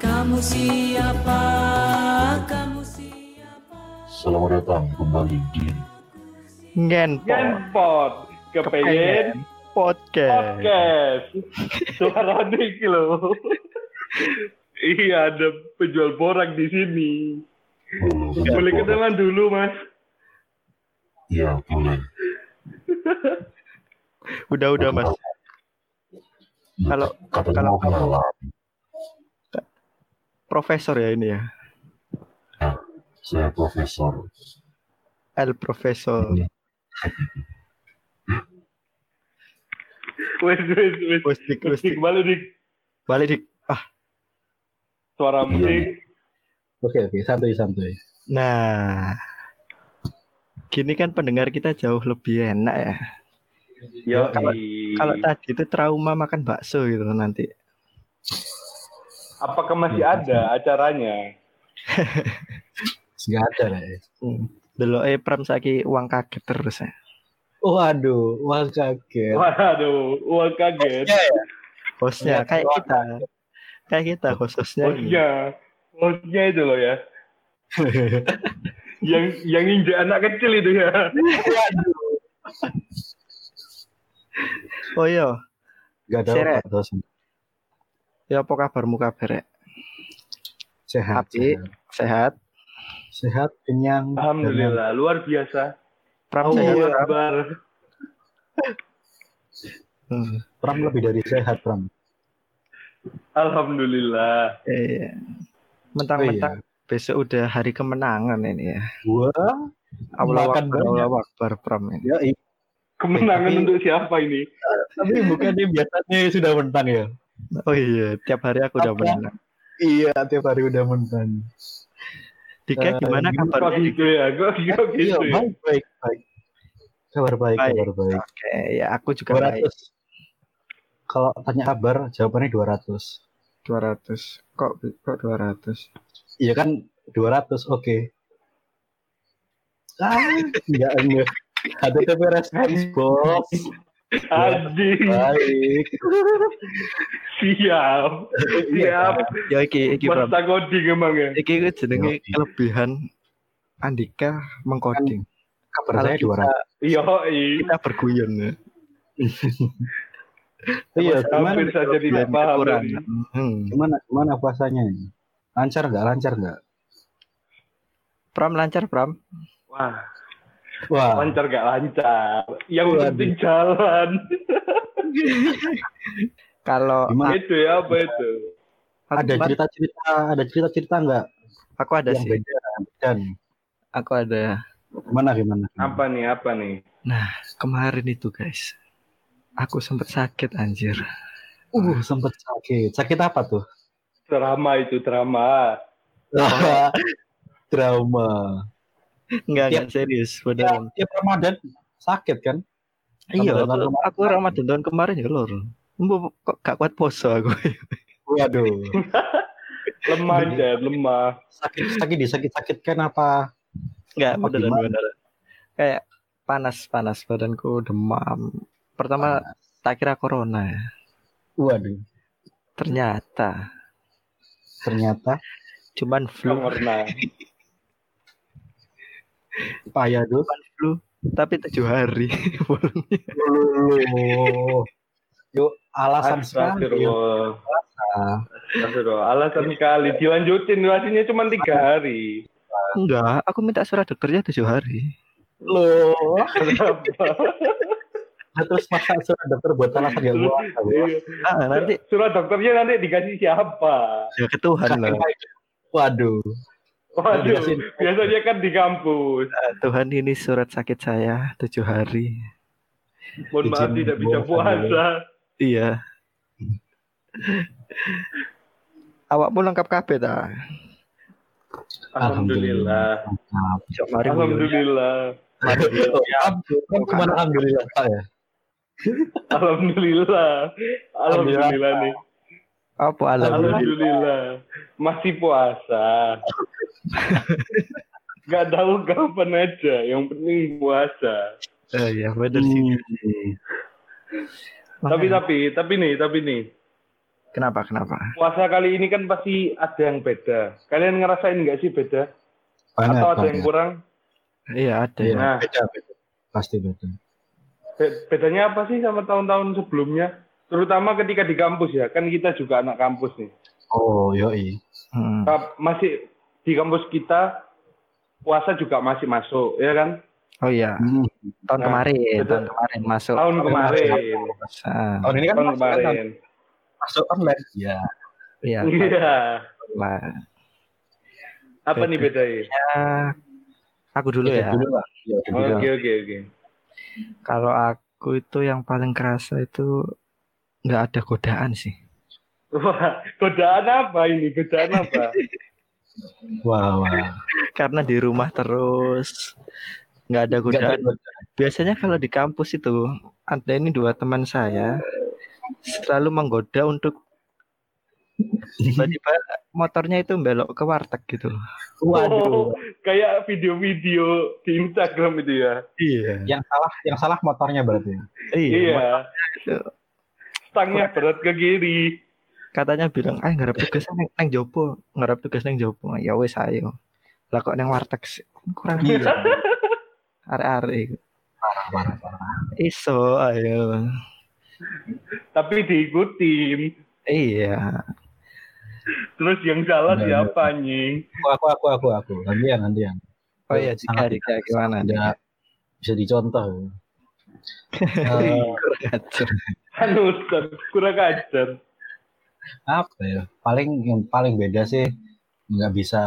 Kamu siapa? Kamu siapa? Selamat datang kembali di Ngenpot Genpot kepengen podcast. podcast suara nih lo iya ada penjual borak di sini boleh Bapak. kenalan dulu mas Ya, boleh. Udah udah mas. Kalau Katanya kalau kenalan. profesor ya ini ya. Saya profesor. El profesor. wes wes wes Wes dik wes dik. balik dik Balik dik. Ah. suara musik Oke oke santuy santuy. Nah. Gini kan pendengar kita jauh lebih enak ya. Yo Kalau- Kalau tadi itu trauma makan bakso gitu nanti. apakah masih ada acaranya Nggak ada lah. ya. Hmm. Delok eh pram saiki uang kaget terus ya. Waduh, wah kaget. waduh uang kaget Hostnya kayak kita. Kayak kita ini. hostnya hostnya itu loh ya yang yang injek anak kecil itu ya Oh iya, Gak ada apa terus. ya apa kabarmu kabar? Sehat. Api. Sehat. Sehat? Sehat, kenyang. alhamdulillah luar biasa Pram Allahu sehat? Iya. Pram? Akbar. Hmm. Pram lebih dari sehat, Pram. alhamdulillah Iya. Oh, Mentang-mentang besok udah hari kemenangan ini ya. Gua Allah Makan Akbar. Allah Akbar Pram ini. ya i- kemenangan Tapi- untuk siapa ini tapi bukannya biasanya sudah menang ya. Oh iya, tiap hari aku udah menang. Iya, tiap hari udah menang. Dika Eh, gimana gimana kok kabarnya? gitu ya kok kok Iya, gitu ya? baik, baik, baik. Kabar baik, Baik. kabar baik. Oke, ya aku juga baik. 200. Kalau tanya kabar, jawabannya 200. 200. Kok kok 200? Iya kan 200, oke. Ah, enggak, enggak. Ada TP respons, bos. anjing Baik. siap siap Ya iki iki mas Pram. tagoding emang ya Iki jenenge kelebihan Andika mengcoding. Kabar saya 200. iya kita berguyon ya. Iya, hampir saja tidak paham. Hmm. gimana, gimana puasanya? Lancar nggak? Lancar nggak? Pram lancar Pram. wah Wah, lancar gak lancar yang Waduh. penting jalan Kalau Gimana? itu ya apa itu ada cerita-cerita, ada cerita-cerita nggak aku ada yang sih. beda? Dan Aku ada gimana, gimana? apa nih apa nih kemarin itu guys. Aku sempat sakit anjir. Uh, sempet sakit. Sakit apa tuh? drama itu drama Trauma. Enggak, Tiap- enggak serius, Ya, beneran. tiap Ramadan sakit kan? Iya, Ramadan aku, Ramadan tahun kemarin ya lor. Kok gak kuat poso aku. Waduh. lemah aja lemah sakit sakit disakit sakitkan apa Enggak, Apa beneran gimana? beneran. Kayak panas-panas badanku demam. Pertama tak kira corona ya. waduh Ternyata ternyata cuman flu, karena payah tuh flu tapi tujuh hari. Loh. yuk alasan sekali Astagfirullah Ah, Astagfirullah alasan sekali dilanjutin durasinya cuma tiga hari Enggak, aku minta surat dokternya tujuh hari. loh Kenapa? Nah, terus masa surat dokter buat alasan ya gua Iya. Ah, nanti surat dokternya nanti dikasih siapa ya ke Tuhan lah. waduh waduh biasanya kan di kampus. Ah, Tuhan ini surat sakit saya tujuh hari. mohon maaf tidak bisa puasa. Iya. Awakmu lengkap kabeh ta? alhamdulillah. Mantap. Cok mari guyon. alhamdulillah Kamu ke mana alhamdulillah ya? Alhamdulillah. Alhamdulillah nih Apa alhamdulillah? alhamdulillah masih puasa Gak tahu kapan aja, yang penting puasa. Oh iya, bener sih. Hmm. Tapi tapi tapi nih, tapi nih. Kenapa? Kenapa? Puasa kali ini kan pasti ada yang beda. Kalian ngerasain nggak sih beda? Banget, Atau ada yang banget. kurang? Iya ada Iya, ya. Nah. beda, beda. Pasti beda. Be- Bedanya apa sih sama tahun-tahun sebelumnya? Terutama ketika di kampus ya, kan kita juga anak kampus nih. Oh, yoi. Hmm. Masih di kampus kita puasa juga masih masuk, ya kan? Oh iya, Hmm. tahun Nah, kemarin, betul. tahun kemarin masuk. Tahun kemarin, Ah, Tahun ini kan tahun masuk, kan, kemarin. masuk online. Ya. iya. Iya. lah. Apa nih bedanya? Ya, aku dulu ya. Dulu lah. Ya, dulu. Iya. Oke oke oke. Kalau aku itu yang paling kerasa itu nggak ada godaan sih. Wah, godaan apa ini? Godaan apa? Wah, wah. Karena di rumah terus nggak ada godaan. Biasanya kalau di kampus itu ada ini dua teman saya selalu menggoda untuk tiba-tiba motornya itu belok ke warteg gitu. Oh, kayak video-video di Instagram itu ya. Iya. Yang salah, yang salah motornya berarti. Iya. Itu. Stangnya berat ke kiri. Katanya bilang, "Ah, ngarep tugas neng, neng jopo, ngarep tugas neng jopo." Ya wes ayo. Lah kok neng warteg sih? kurang Iya. are-are Parah, parah, parah. iso ayo. Tapi diikutin. Iya. Terus yang salah Bener. siapa anjing? Aku, aku, aku, aku, aku. Gantian, gantian. Oh iya, jika Dika gimana? Ada bisa dicontoh. Eh, Anu, Ustaz, kurang ajar. apa ya? Paling yang paling beda sih nggak bisa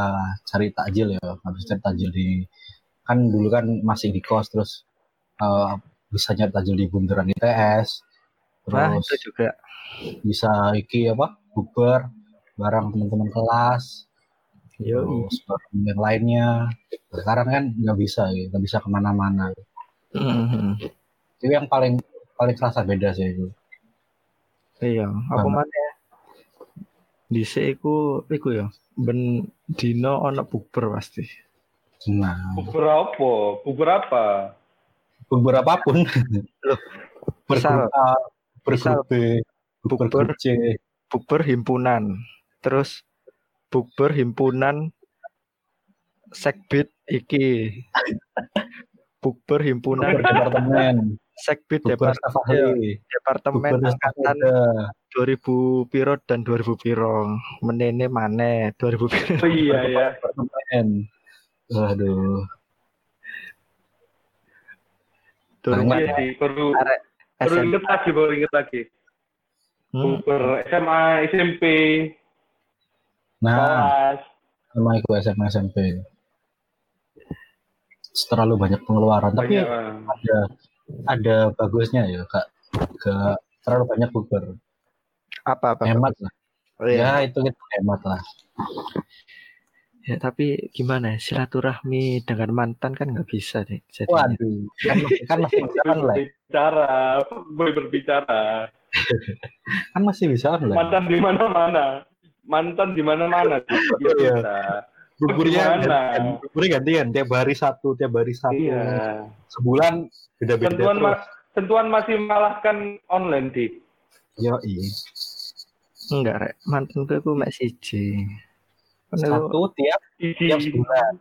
cari takjil ya, nggak bisa cari takjil di kan dulu kan masih di kos terus eh, bisa nyari takjil di bundaran ITS, Nah, terus itu juga. bisa iki apa bukber bareng teman-teman kelas, Yo, terus bareng yang lainnya. Sekarang kan nggak bisa, ya, nggak bisa ke mana-mana. Mhm. Itu yang paling paling kerasa beda sih itu. Iya, apa mana? Dhisik iku iku ya. Ben dino ana bukber pasti. Nah, Beberapa? Beberapa? beberapa pun Loh, bergrup misal- A, bergrup misal B, bukber bukber himpunan. Terus bukber himpunan sekbid iki. Bukber himpunan departemen, sekbid departemen bukber staf angkatan muda, 2000 piro dan 2000 piro. Menene maneh 2000 piro. Oh iya ya. departemen. Waduh, Banyak. Iya sih, arek baru SM. inget lagi, baru inget lagi. Hmm, Ber SMA, SMP, nah sama itu SMA SMP. Terlalu banyak pengeluaran, tapi Banyak. ah. ada ada bagusnya ya kak. Gak terlalu banyak bukber, apa apa. hemat lah. Oh, iya. Ya itu itu hemat lah. Ya, tapi gimana ya, silaturahmi dengan mantan kan nggak bisa deh. Jadinya. Waduh, kan masih kan masih bisa online, Berbicara, boleh berbicara. kan masih bisa online. Mantan di mana-mana. Mantan di mana-mana. Iya. Iya. Buburnya gantian, buburnya gantian, tiap hari satu, tiap hari satu. Iya. Sebulan beda-beda Tentuan, terus. ma- tentuan masih mengalahkan online di. Yo, iya. Enggak, rek. Mantanku aku mek siji. Kan aku Satu tiap tiap sebulan,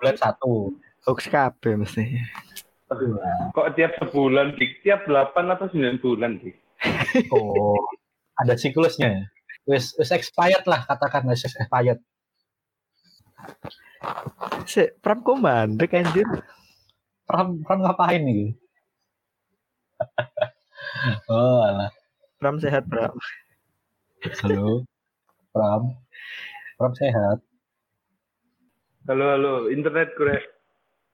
bulan satu. hoax kabeh mesti. Kok tiap sebulan di? Tiap 8 atau 9 bulan di? Oh, ada siklusnya ya. Wes, wes expired lah katakan wes expired. Si, Pram kok mandek anjir. Pram, Pram ngapain nih? oh, alah. Pram sehat, Pram. Halo. Pram. Pram sehat. Halo, halo. Internet kurang.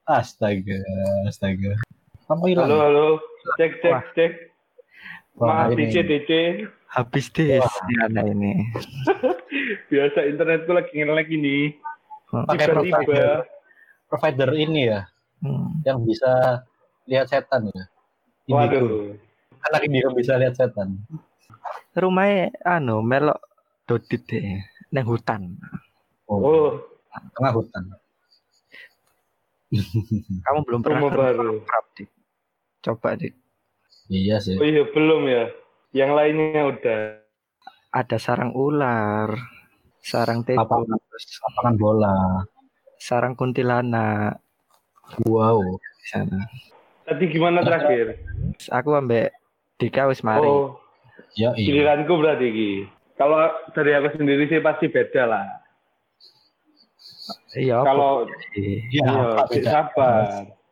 Astaga, astaga. Pram kok hilang? Halo, halo. Cek, cek, Wah. cek. Wah, Maaf. DC, DC. Habis deh si anak ini. Biasa internetku lagi nge-lag ini. Pakai Tiba-tiba. provider, provider ini ya, Hmm. yang bisa lihat setan ya. Indigo. Waduh. Anak Indigo bisa lihat setan. Rumahnya anu melok dodit deh neng hutan. Oh, Oh, tengah hutan. Kamu belum pernah rumah baru. Pram, Dik. Coba dik. Iya sih. Oh iya, belum ya. Yang lainnya udah. ada sarang ular, sarang tikus, terus lapangan bola. sarang kuntilanak Wow. di sana. Tadi gimana terakhir? Aku ambek Dika wis mari. Oh, Ya iya. giliranku berarti Ki. Kalau dari aku sendiri sih pasti beda lah. Iya? Kalau Iya. Iya, iya, sabar.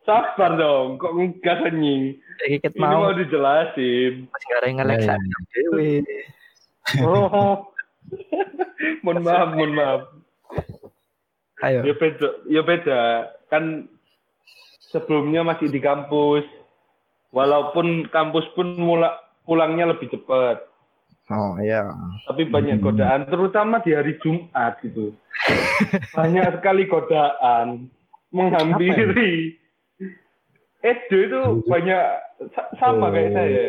Sabar dong, kok nggak kenying. Ini mau mau dijelasin. Mas gara ngelek Iya, saya dewe. Oh. mohon maaf, mohon maaf. Ayo. Ya beda, ya beda. Kan sebelumnya masih di kampus. Walaupun kampus pun mula, pulangnya lebih cepat. Oh iya. Tapi banyak Hmm. godaan, terutama di hari Jumat gitu. banyak sekali godaan menghampiri. Edo itu banyak sa- sama kayak Oh. saya.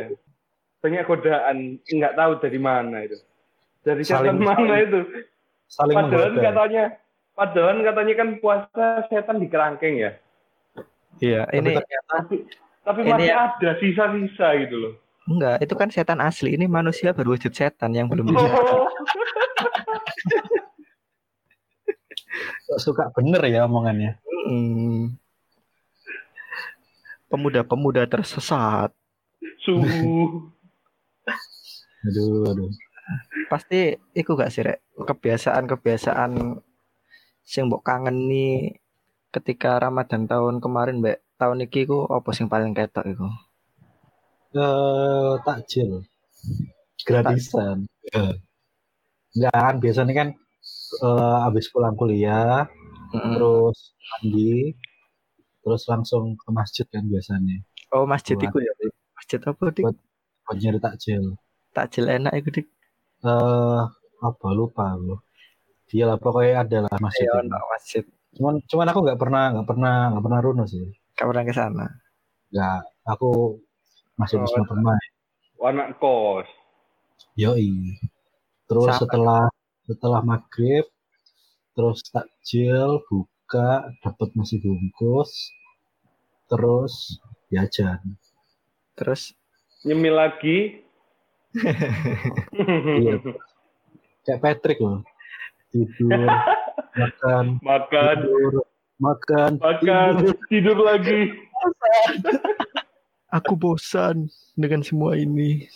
Banyak godaan, nggak tahu dari mana itu. Dari setan mana itu? Saling Padahal menggoda. katanya, padahal katanya kan puasa setan di kerangkeng ya. Iya, Tapi ini ternyata Tapi tapi Ini masih ya- ada sisa-sisa gitu loh. enggak, itu kan setan asli. Ini manusia berwujud setan yang belum bisa. Oh, kok suka bener ya omongannya. Hmm. Pemuda-pemuda tersesat. suhu. Aduh, aduh. Pasti iku gak sih, Rek? Kebiasaan-kebiasaan sing mbok kangen nih ketika Ramadan tahun kemarin, Mbak. Tahun iki ku apa sing paling ketok iku? Eh, takjil. Gratisan. Enggak kan biasanya kan eh, habis pulang kuliah Mm-mm. terus mandi terus langsung ke masjid kan biasanya Oh, masjid Buat- iku ya. Masjid apa, Dik? Buat- buat nyari takjil. Takjil enak iku, Dik. Eh apa lupa lu. Dia lah pokoknya ada lah masjid. Itu. ono masjid. Cuman cuman aku nggak pernah nggak pernah nggak pernah runo sih. Gak pernah ke sana. Nggak aku masih Oh, bisa bermain. Anak kos. Yoi. Terus Sama. setelah setelah maghrib terus takjil buka dapat nasi bungkus terus jajan Terus Nyemil lagi. Iya. kayak Patrick loh tidur makan Makan, tidur makan makan, tidur. tidur lagi. aku bosan dengan semua ini.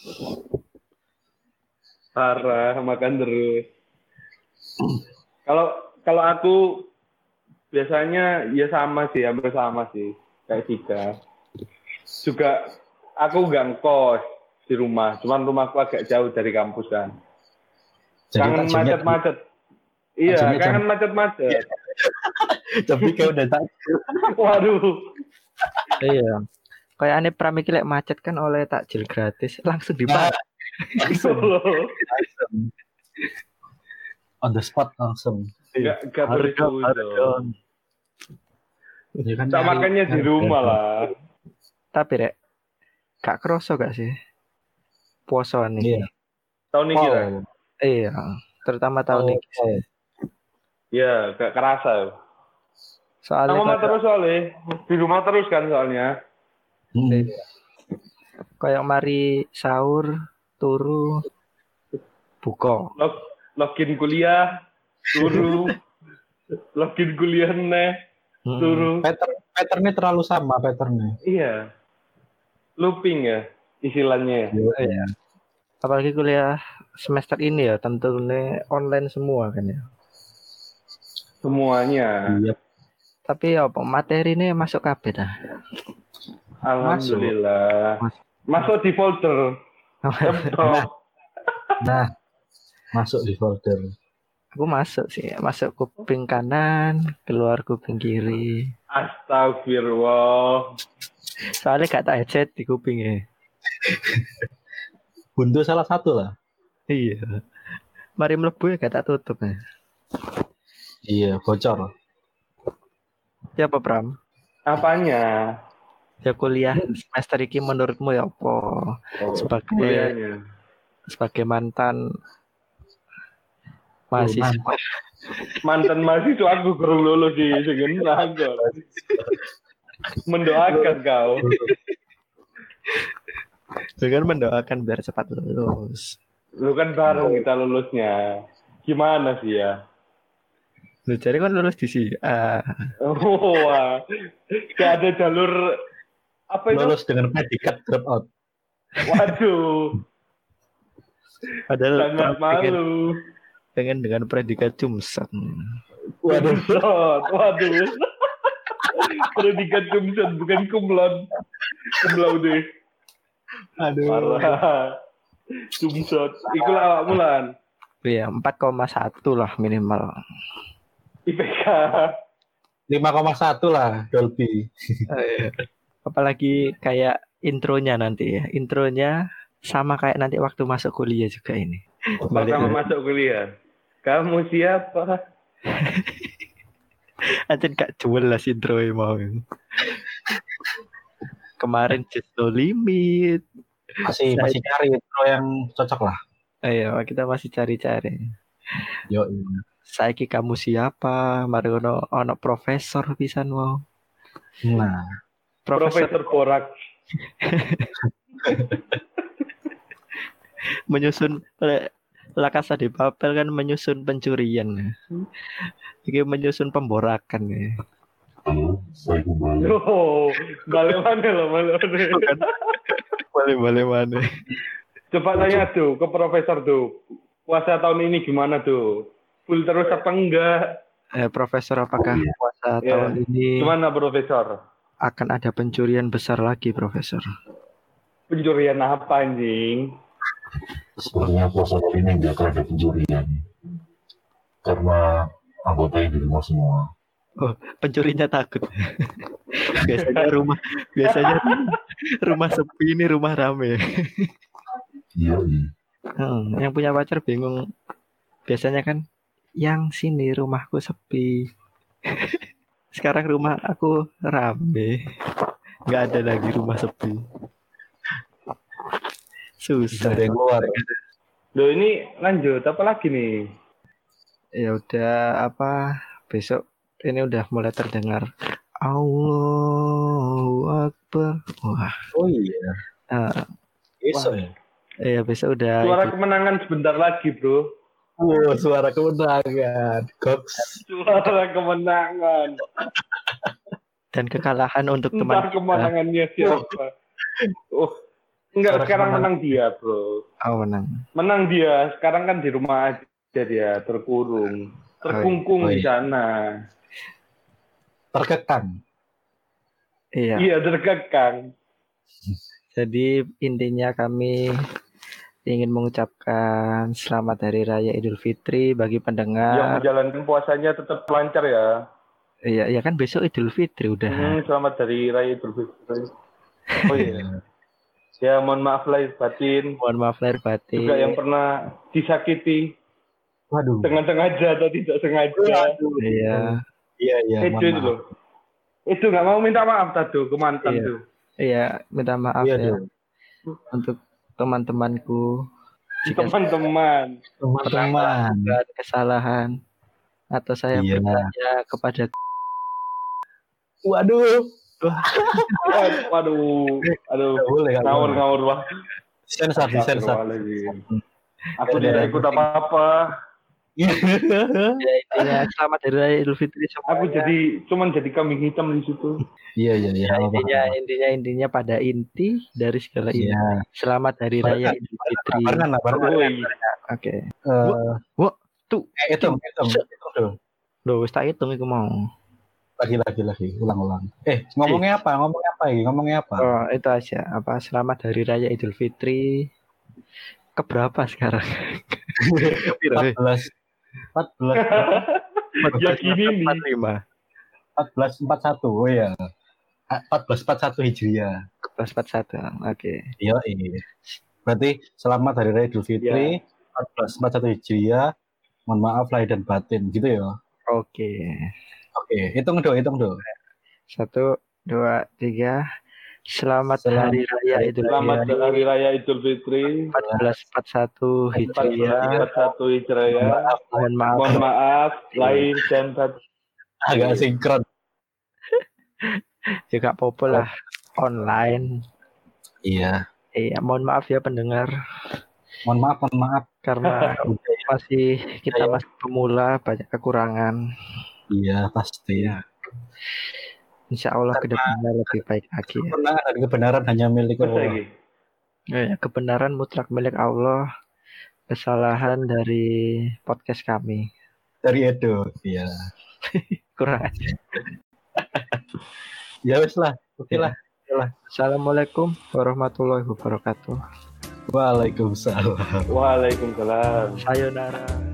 Parah, makan terus. Kalau kalau aku biasanya ya sama sih, hampir sama sih kayak Dika. Juga aku nggak ngkos di rumah, cuman rumahku agak jauh dari kampus kan. jadi Kangen macet-macet. Iya, kangen macet-macet. tapi kayak udah tak Waduh. Iya. Kayak aneh pramiki lek macet kan oleh takjil gratis langsung dibayar. Gitu loh. on the spot langsung Nggak nggak boleh Harga, harga. ya kan di rumah lah. Tapi rek, gak kroso gak sih? Puasa nih. Iya. Tahun ini Wow. lah. Iya, terutama tahun Oh, ini. sih. Iya, gak kerasa. Soalnya Sama kayak, terus soalnya. Di rumah terus kan soalnya. Hmm. kayak mari sahur, turu, buka. Log, login kuliah, turu. login kuliah neh, Mm-mm. turu. pattern patternnya terlalu sama patternnya Iya. Looping ya istilahnya. Iya. Apalagi kuliah semester ini ya tentunya online semua kan ya. Semuanya. iya Tapi ya apa materi ini masuk kabeh dah. Alhamdulillah. Masuk di folder. Laptop. nah masuk di folder Aku masuk sih, masuk kuping kanan, keluar kuping kiri. Astagfirullah. Soalnya gak tak headset di kupingnya. Buntu salah satu lah Iya. Mari mlebu ya gak tak tutup ya. iya bocor Ya apa Pram? Apanya? Ya kuliah semester ini menurutmu ya apa? Oh, Sebagai kuliahnya. sebagai mantan mahasiswa. Mantan mahasiswa aku kurang lulus di segen. Mendoakan kau. Dengan mendoakan biar cepat lulus. Lu kan bareng kita lulusnya. Gimana sih ya? Lu cari kan lulus di sini. Ah, Oh, wah. Gak ada jalur apa itu? Lulus dengan predikat drop out. Waduh, padahal sangat malu. pengen dengan predikat cumsat. Waduh, waduh. Predikat kumsat bukan kumlon. Kumlaude. Aduh. Parah. Iku lah awak mulan. Iya, 4,1 lah minimal. IPK. 5,1 lah Dolby. Apalagi kayak intronya nanti ya. Intronya sama kayak nanti waktu masuk kuliah juga ini. Balik dulu. masuk kuliah. Kamu siapa? Anjir gak jelas intro mau. Kemarin just no limit. Masih Saya- masih cari intro yang cocok lah. Ayo kita masih cari-cari. Yo. Saiki kamu siapa? Mari ono ono profesor pisan mau. Nah, Profesor, Profesor Borak. menyusun le- La Casa de Papel kan menyusun pencurian. Ini menyusun pemborakan ya. Halo, saya kembali. Oh, balik mana loh, balik mana? Boleh boleh mana? Coba tanya tuh ke profesor tuh. Puasa tahun ini gimana tuh? Full terus apa enggak? Eh, Profesor apakah puasa Ya. tahun ini Gimana profesor? akan ada pencurian besar lagi, Profesor? Pencurian apa anjing? Sepertinya puasa kali ini nggak akan ada pencurian. Karena anggotanya di rumah semua. Pencurinya takut. biasanya rumah biasanya rumah sepi ini rumah rame. Iya, iya. Hmm, yang punya pacar bingung. Biasanya kan yang sini rumahku sepi. Sekarang rumah aku rame. Nggak ada lagi rumah sepi. Susah. ada yang keluar. Loh ini lanjut apa lagi nih? Ya udah apa besok ini udah mulai terdengar Allahu Akbar. Wah, Oh iya. eh, Besok ya. iya besok udah Suara ikut- kemenangan sebentar lagi, Bro. Oh, suara kemenangan. Goks. Suara kemenangan. dan kekalahan untuk teman Entah kita. kemenangannya siapa. Oh, enggak Suara sekarang kemenangan. menang dia, Bro. Oh, menang. Menang dia. Sekarang kan di rumah aja dia terkurung. Terkungkung Oh, di iya. sana. Terkekang. Iya. Iya, terkekang. Jadi intinya kami ingin mengucapkan selamat Hari Raya Idul Fitri bagi Yang pendengar. menjalankan puasanya tetap lancar ya. Iya, iya kan besok Idul Fitri udah. Hmm, selamat dari Raya Idul Fitri. Oh iya. Ya, mohon maaf lahir batin. Mohon maaf lahir batin. Juga yang pernah disakiti Waduh. dengan sengaja atau tidak sengaja. Iya. Iya, iya. itu itu loh. Itu nggak mau minta maaf tadi ke mantan Iya. tuh. Iya, minta maaf Iya, ya Dul. untuk teman-temanku Teman-teman. Teman-teman. kesalahan atau saya Iya. bertanya kepada Waduh. Waduh, aduh, boleh. ngawur ngawur wah. Sensor, sensor. Astagfirullahaladzim. Aku tidak ikut apa-apa. ya, intinya selamat Hari Raya Idul Fitri semuanya. Aku jadi cuman jadi kambing hitam di situ. Iya, iya, iya. Ya, intinya intinya intinya pada inti dari segala ini. Iya. Selamat Hari Raya Idul Fitri. Barengan lah, barengan. Woi, Oke. Eh, tuh. eh, hitung, hitung, hitung dulu. Loh, wis tak hitung iku mau. Lagi, lagi, lagi. Ulang-ulang. Eh, ngomongnya apa? Ngomongnya apa ini? Ngomongnya apa? Oh, itu aja. Apa selamat Hari Raya Idul Fitri. Keberapa sekarang? Piro, eh? 14 14 ya gini nih. 45. 1441 oh ya 1441 Hijriah 1441. Oke. iya ini berarti selamat hari raya Idul Fitri 1441 Hijriah mohon maaf lahir dan batin gitu ya Oke. oke hitung dong hitung dong Satu, dua, tiga. Selamat, Selamat Hari Raya Idul Selamat Fitri Hari Raya Idul Fitri 1441 Hijriah. 1441 Hijriah. Mohon maaf. Mohon maaf lahir dan batin. agak sinkron Juga popo lah online. iya Iya, mohon maaf ya pendengar. mohon maaf mohon maaf karena masih kita masih pemula banyak kekurangan. iya pasti Iya. Insya Allah ke depannya lebih baik lagi ya. kebenaran kebenaran hanya milik Allah. Ya, kebenaran mutlak milik Allah. Kesalahan dari podcast kami. dari Edo iya Kurang aja. ya wes lah oke lah Assalamualaikum warahmatullahi wabarakatuh. Waalaikumsalam Waalaikumsalam. Sayonara.